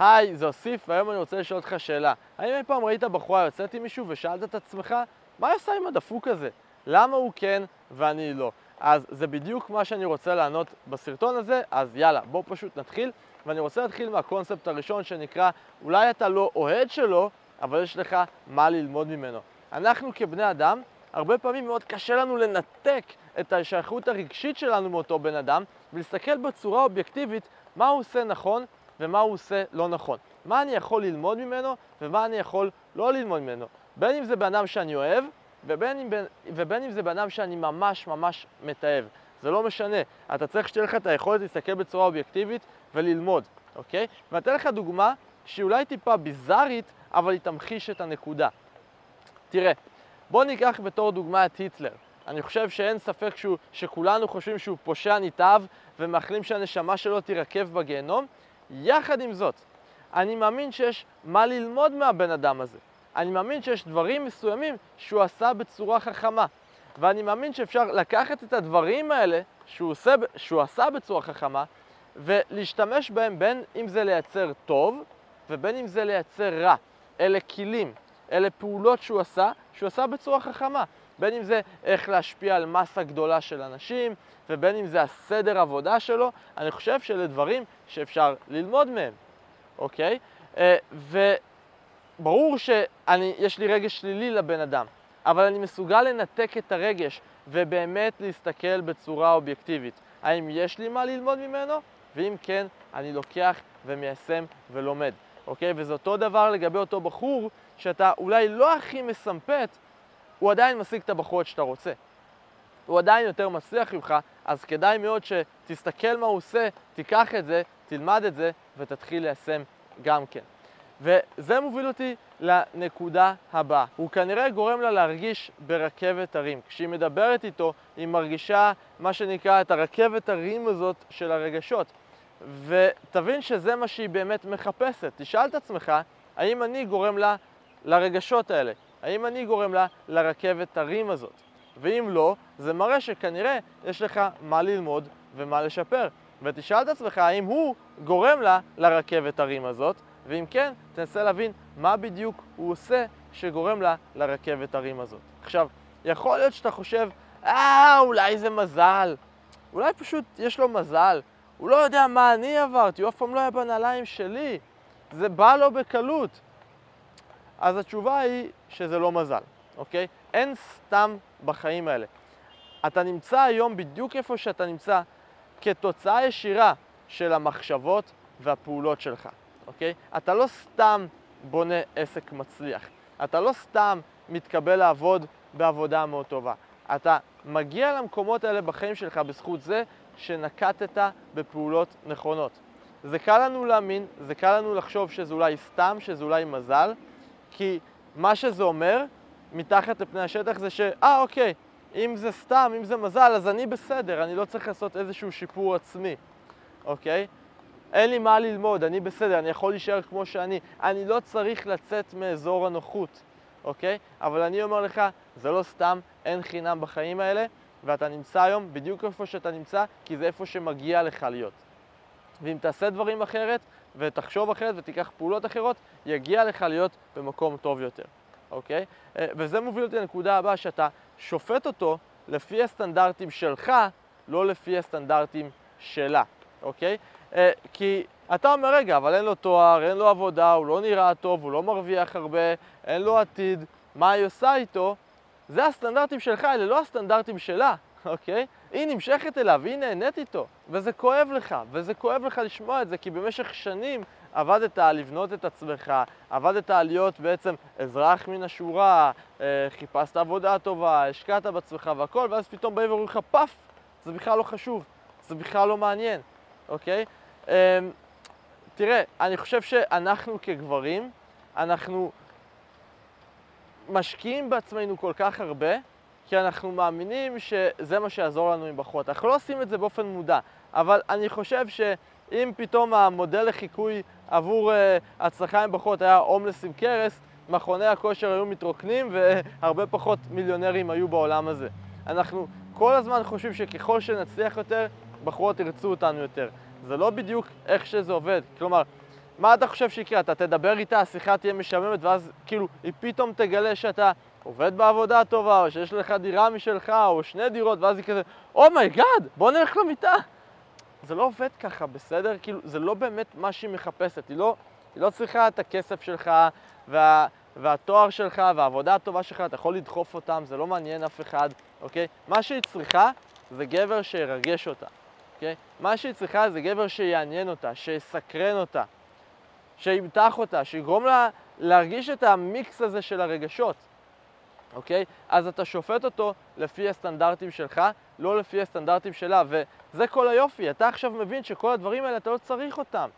היי, זה אוסיף, והיום אני רוצה לשאול אותך שאלה. האם אי פעם ראית בחורה יוצאת עם מישהו ושאלת את עצמך, מה היא עושה עם הדפוק הזה? למה הוא כן ואני לא? אז זה בדיוק מה שאני רוצה לענות בסרטון הזה, אז יאללה, בואו פשוט נתחיל. ואני רוצה להתחיל מהקונספט הראשון שנקרא, אולי אתה לא אוהד שלו, אבל יש לך מה ללמוד ממנו. אנחנו כבני אדם, הרבה פעמים מאוד קשה לנו לנתק את השייכות הרגשית שלנו מאותו בן אדם, ולהסתכל בצורה אובייקטיבית מה הוא עושה נכון ומה הוא עושה לא נכון. מה אני יכול ללמוד ממנו ומה אני יכול לא ללמוד ממנו. בין אם זה בן אדם שאני אוהב ובין אם, ובין אם זה בן אדם שאני ממש ממש מתעב. זה לא משנה. אתה צריך שתהיה לך את היכולת להסתכל בצורה אובייקטיבית וללמוד, אוקיי? ואני אתן לך דוגמה שהיא אולי טיפה ביזארית, אבל היא תמחיש את הנקודה. תראה, בוא ניקח בתור דוגמה את היטלר. אני חושב שאין ספק שהוא, שכולנו חושבים שהוא פושע נתעב ומאחלים שהנשמה שלו תירקב בגיהנום. יחד עם זאת, אני מאמין שיש מה ללמוד מהבן אדם הזה. אני מאמין שיש דברים מסוימים שהוא עשה בצורה חכמה. ואני מאמין שאפשר לקחת את הדברים האלה שהוא, עושה, שהוא עשה בצורה חכמה ולהשתמש בהם בין אם זה לייצר טוב ובין אם זה לייצר רע. אלה כלים, אלה פעולות שהוא עשה, שהוא עשה בצורה חכמה. בין אם זה איך להשפיע על מסה גדולה של אנשים, ובין אם זה הסדר עבודה שלו, אני חושב שאלה דברים שאפשר ללמוד מהם, אוקיי? אה, וברור שיש לי רגש שלילי לבן אדם, אבל אני מסוגל לנתק את הרגש ובאמת להסתכל בצורה אובייקטיבית. האם יש לי מה ללמוד ממנו? ואם כן, אני לוקח ומיישם ולומד, אוקיי? וזה אותו דבר לגבי אותו בחור שאתה אולי לא הכי מסמפת, הוא עדיין משיג את הבחורות שאתה רוצה. הוא עדיין יותר מצליח ממך, אז כדאי מאוד שתסתכל מה הוא עושה, תיקח את זה, תלמד את זה ותתחיל ליישם גם כן. וזה מוביל אותי לנקודה הבאה. הוא כנראה גורם לה להרגיש ברכבת הרים. כשהיא מדברת איתו, היא מרגישה מה שנקרא את הרכבת הרים הזאת של הרגשות. ותבין שזה מה שהיא באמת מחפשת. תשאל את עצמך, האם אני גורם לה לרגשות האלה? האם אני גורם לה לרכבת הרים הזאת? ואם לא, זה מראה שכנראה יש לך מה ללמוד ומה לשפר. ותשאל את עצמך האם הוא גורם לה לרכבת הרים הזאת, ואם כן, תנסה להבין מה בדיוק הוא עושה שגורם לה לרכבת הרים הזאת. עכשיו, יכול להיות שאתה חושב, אה, אולי זה מזל. אולי פשוט יש לו מזל. הוא לא יודע מה אני עברתי, הוא אף פעם לא היה בנעליים שלי. זה בא לו בקלות. אז התשובה היא שזה לא מזל, אוקיי? אין סתם בחיים האלה. אתה נמצא היום בדיוק איפה שאתה נמצא כתוצאה ישירה של המחשבות והפעולות שלך, אוקיי? אתה לא סתם בונה עסק מצליח. אתה לא סתם מתקבל לעבוד בעבודה מאוד טובה. אתה מגיע למקומות האלה בחיים שלך בזכות זה שנקטת בפעולות נכונות. זה קל לנו להאמין, זה קל לנו לחשוב שזה אולי סתם, שזה אולי מזל, כי מה שזה אומר, מתחת לפני השטח זה ש, אה, אוקיי, אם זה סתם, אם זה מזל, אז אני בסדר, אני לא צריך לעשות איזשהו שיפור עצמי, אוקיי? אין לי מה ללמוד, אני בסדר, אני יכול להישאר כמו שאני, אני לא צריך לצאת מאזור הנוחות, אוקיי? אבל אני אומר לך, זה לא סתם, אין חינם בחיים האלה, ואתה נמצא היום בדיוק איפה שאתה נמצא, כי זה איפה שמגיע לך להיות. ואם תעשה דברים אחרת, ותחשוב אחרת ותיקח פעולות אחרות, יגיע לך להיות במקום טוב יותר, אוקיי? אה, וזה מוביל אותי לנקודה הבאה, שאתה שופט אותו לפי הסטנדרטים שלך, לא לפי הסטנדרטים שלה, אוקיי? אה, כי אתה אומר, רגע, אבל אין לו תואר, אין לו עבודה, הוא לא נראה טוב, הוא לא מרוויח הרבה, אין לו עתיד, מה היא עושה איתו? זה הסטנדרטים שלך, אלה לא הסטנדרטים שלה, אוקיי? היא נמשכת אליו, היא נהנית איתו, וזה כואב לך, וזה כואב לך לשמוע את זה, כי במשך שנים עבדת על לבנות את עצמך, עבדת על להיות בעצם אזרח מן השורה, אה, חיפשת עבודה טובה, השקעת בעצמך והכל, ואז פתאום באים ואומרים לך, פאף, זה בכלל לא חשוב, זה בכלל לא מעניין, אוקיי? אמ, תראה, אני חושב שאנחנו כגברים, אנחנו משקיעים בעצמנו כל כך הרבה, כי אנחנו מאמינים שזה מה שיעזור לנו עם בחורות. אנחנו לא עושים את זה באופן מודע, אבל אני חושב שאם פתאום המודל לחיקוי עבור uh, הצלחה עם בחורות היה הומלס עם כרס, מכוני הכושר היו מתרוקנים והרבה פחות מיליונרים היו בעולם הזה. אנחנו כל הזמן חושבים שככל שנצליח יותר, בחורות ירצו אותנו יותר. זה לא בדיוק איך שזה עובד. כלומר, מה אתה חושב שיקרה? אתה תדבר איתה, השיחה תהיה משעממת, ואז כאילו היא פתאום תגלה שאתה עובד בעבודה טובה, או שיש לך דירה משלך, או שני דירות, ואז היא כזה, oh my god, oh בוא נלך למיטה. זה לא עובד ככה, בסדר? כאילו, זה לא באמת מה שהיא מחפשת. היא לא, היא לא צריכה את הכסף שלך, וה, והתואר שלך, והעבודה הטובה שלך, אתה יכול לדחוף אותם, זה לא מעניין אף אחד, אוקיי? מה שהיא צריכה זה גבר שירגש אותה, אוקיי? מה שהיא צריכה זה גבר שיעניין אותה, שיסקרן אותה, שימתח אותה, שיגרום לה להרגיש את המיקס הזה של הרגשות. אוקיי? אז אתה שופט אותו לפי הסטנדרטים שלך, לא לפי הסטנדרטים שלה, וזה כל היופי. אתה עכשיו מבין שכל הדברים האלה, אתה לא צריך אותם.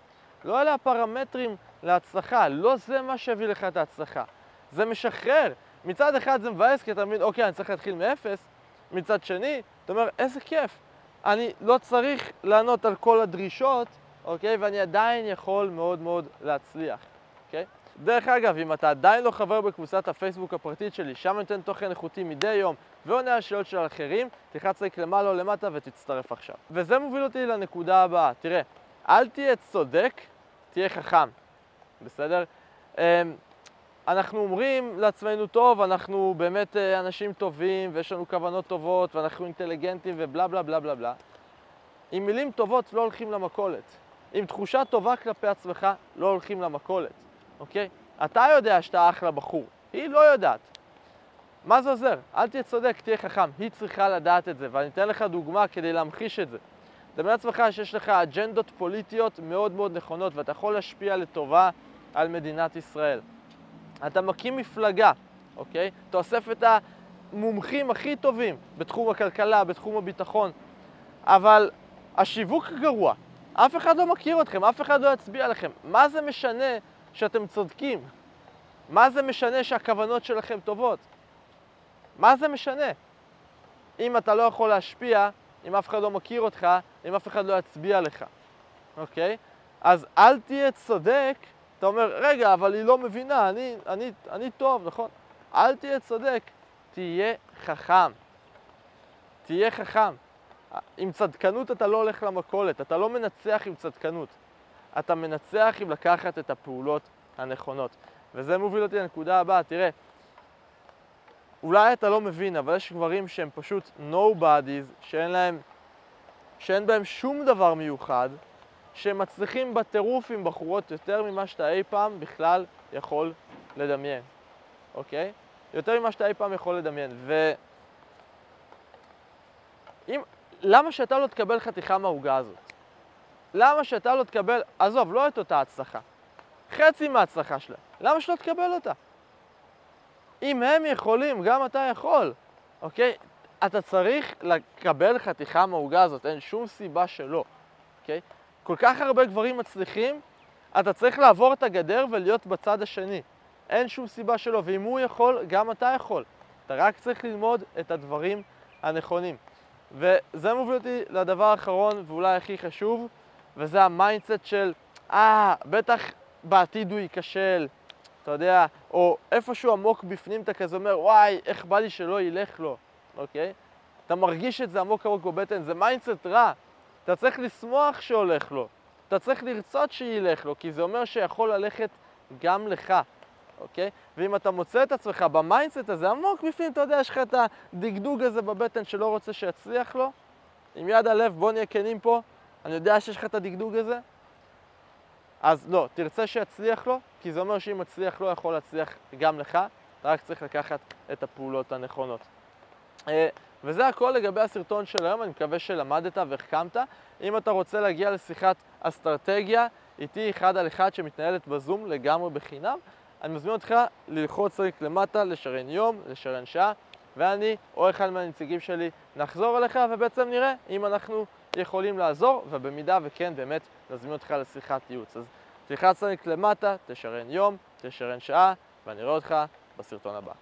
לא אלה הפרמטרים להצלחה, לא זה מה שהביא לך את ההצלחה. זה משחרר. מצד אחד זה מבאס, כי אתה מבין, אוקיי, אני צריך להתחיל מאפס. מצד שני, אתה אומר, איזה כיף. אני לא צריך לענות על כל הדרישות, אוקיי? ואני עדיין יכול מאוד מאוד להצליח? דרך אגב, אם אתה עדיין לא חבר בקבוצת הפייסבוק הפרטית שלי, שם אני נותן תוכן איכותי מדי יום ועונה על שאלות של אחרים, תלחץ לייק למעלה או למטה ותצטרף עכשיו. וזה מוביל אותי לנקודה הבאה. תראה, אל תהיה צודק, תהיה חכם, בסדר? אמ, אנחנו אומרים לעצמנו, טוב, אנחנו באמת אה, אנשים טובים ויש לנו כוונות טובות ואנחנו אינטליגנטים ובלה בלה בלה בלה בלה. עם מילים טובות לא הולכים למכולת. עם תחושה טובה כלפי עצמך לא הולכים למכולת. אוקיי? אתה יודע שאתה אחלה בחור, היא לא יודעת. מה זה עוזר? אל תהיה צודק, תהיה חכם. היא צריכה לדעת את זה, ואני אתן לך דוגמה כדי להמחיש את זה. דמיין לעצמך שיש לך אג'נדות פוליטיות מאוד מאוד נכונות, ואתה יכול להשפיע לטובה על מדינת ישראל. אתה מקים מפלגה, אוקיי? אתה אוסף את המומחים הכי טובים בתחום הכלכלה, בתחום הביטחון, אבל השיווק גרוע. אף אחד לא מכיר אתכם, אף אחד לא יצביע לכם. מה זה משנה שאתם צודקים? מה זה משנה שהכוונות שלכם טובות? מה זה משנה? אם אתה לא יכול להשפיע, אם אף אחד לא מכיר אותך, אם אף אחד לא יצביע לך, אוקיי? אז אל תהיה צודק, אתה אומר, רגע, אבל היא לא מבינה, אני, אני, אני טוב, נכון? אל תהיה צודק, תהיה חכם. תהיה חכם. עם צדקנות אתה לא הולך למכולת, אתה לא מנצח עם צדקנות. אתה מנצח אם לקחת את הפעולות הנכונות. וזה מוביל אותי לנקודה הבאה, תראה, אולי אתה לא מבין, אבל יש גברים שהם פשוט nobodies, שאין להם, שאין בהם שום דבר מיוחד, שהם מצליחים בטירוף עם בחורות יותר ממה שאתה אי פעם בכלל יכול לדמיין, אוקיי? יותר ממה שאתה אי פעם יכול לדמיין. ו... אם... למה שאתה לא תקבל חתיכה מהעוגה הזאת? למה שאתה לא תקבל, עזוב, לא את אותה הצלחה, חצי מההצלחה שלהם, למה שלא תקבל אותה? אם הם יכולים, גם אתה יכול, אוקיי? אתה צריך לקבל חתיכה מהעוגה הזאת, אין שום סיבה שלא, אוקיי? כל כך הרבה גברים מצליחים, אתה צריך לעבור את הגדר ולהיות בצד השני. אין שום סיבה שלא, ואם הוא יכול, גם אתה יכול. אתה רק צריך ללמוד את הדברים הנכונים. וזה מוביל אותי לדבר האחרון, ואולי הכי חשוב, וזה ה mindset של, אה, בטח בעתיד הוא ייכשל, אתה יודע, או איפשהו עמוק בפנים אתה כזה אומר, וואי, איך בא לי שלא ילך לו, אוקיי? אתה מרגיש את זה עמוק עמוק בבטן, זה mindset רע. אתה צריך לשמוח שהולך לו, אתה צריך לרצות שילך לו, כי זה אומר שיכול ללכת גם לך, אוקיי? ואם אתה מוצא את עצמך ב mindset הזה עמוק בפנים, אתה יודע, יש לך את הדגדוג הזה בבטן שלא רוצה שיצליח לו, עם יד הלב, בוא נהיה כנים פה, אני יודע שיש לך את הדגדוג הזה, אז לא, תרצה שיצליח לו, כי זה אומר שאם מצליח לו, יכול להצליח גם לך, אתה רק צריך לקחת את הפעולות הנכונות. אה, וזה הכל לגבי הסרטון של היום, אני מקווה שלמדת והחכמת. אם אתה רוצה להגיע לשיחת אסטרטגיה, איתי אחד על אחד שמתנהלת בזום לגמרי בחינם, אני מזמין אותך ללחוץ רק למטה, לשרן יום, לשרן שעה, ואני או אחד מהנציגים שלי נחזור אליך ובעצם נראה אם אנחנו יכולים לעזור, ובמידה וכן, באמת נזמין אותך לשיחת ייעוץ. אז תלחץ לינק למטה, תשרן יום, תשרן שעה, ואני רואה אותך בסרטון הבא.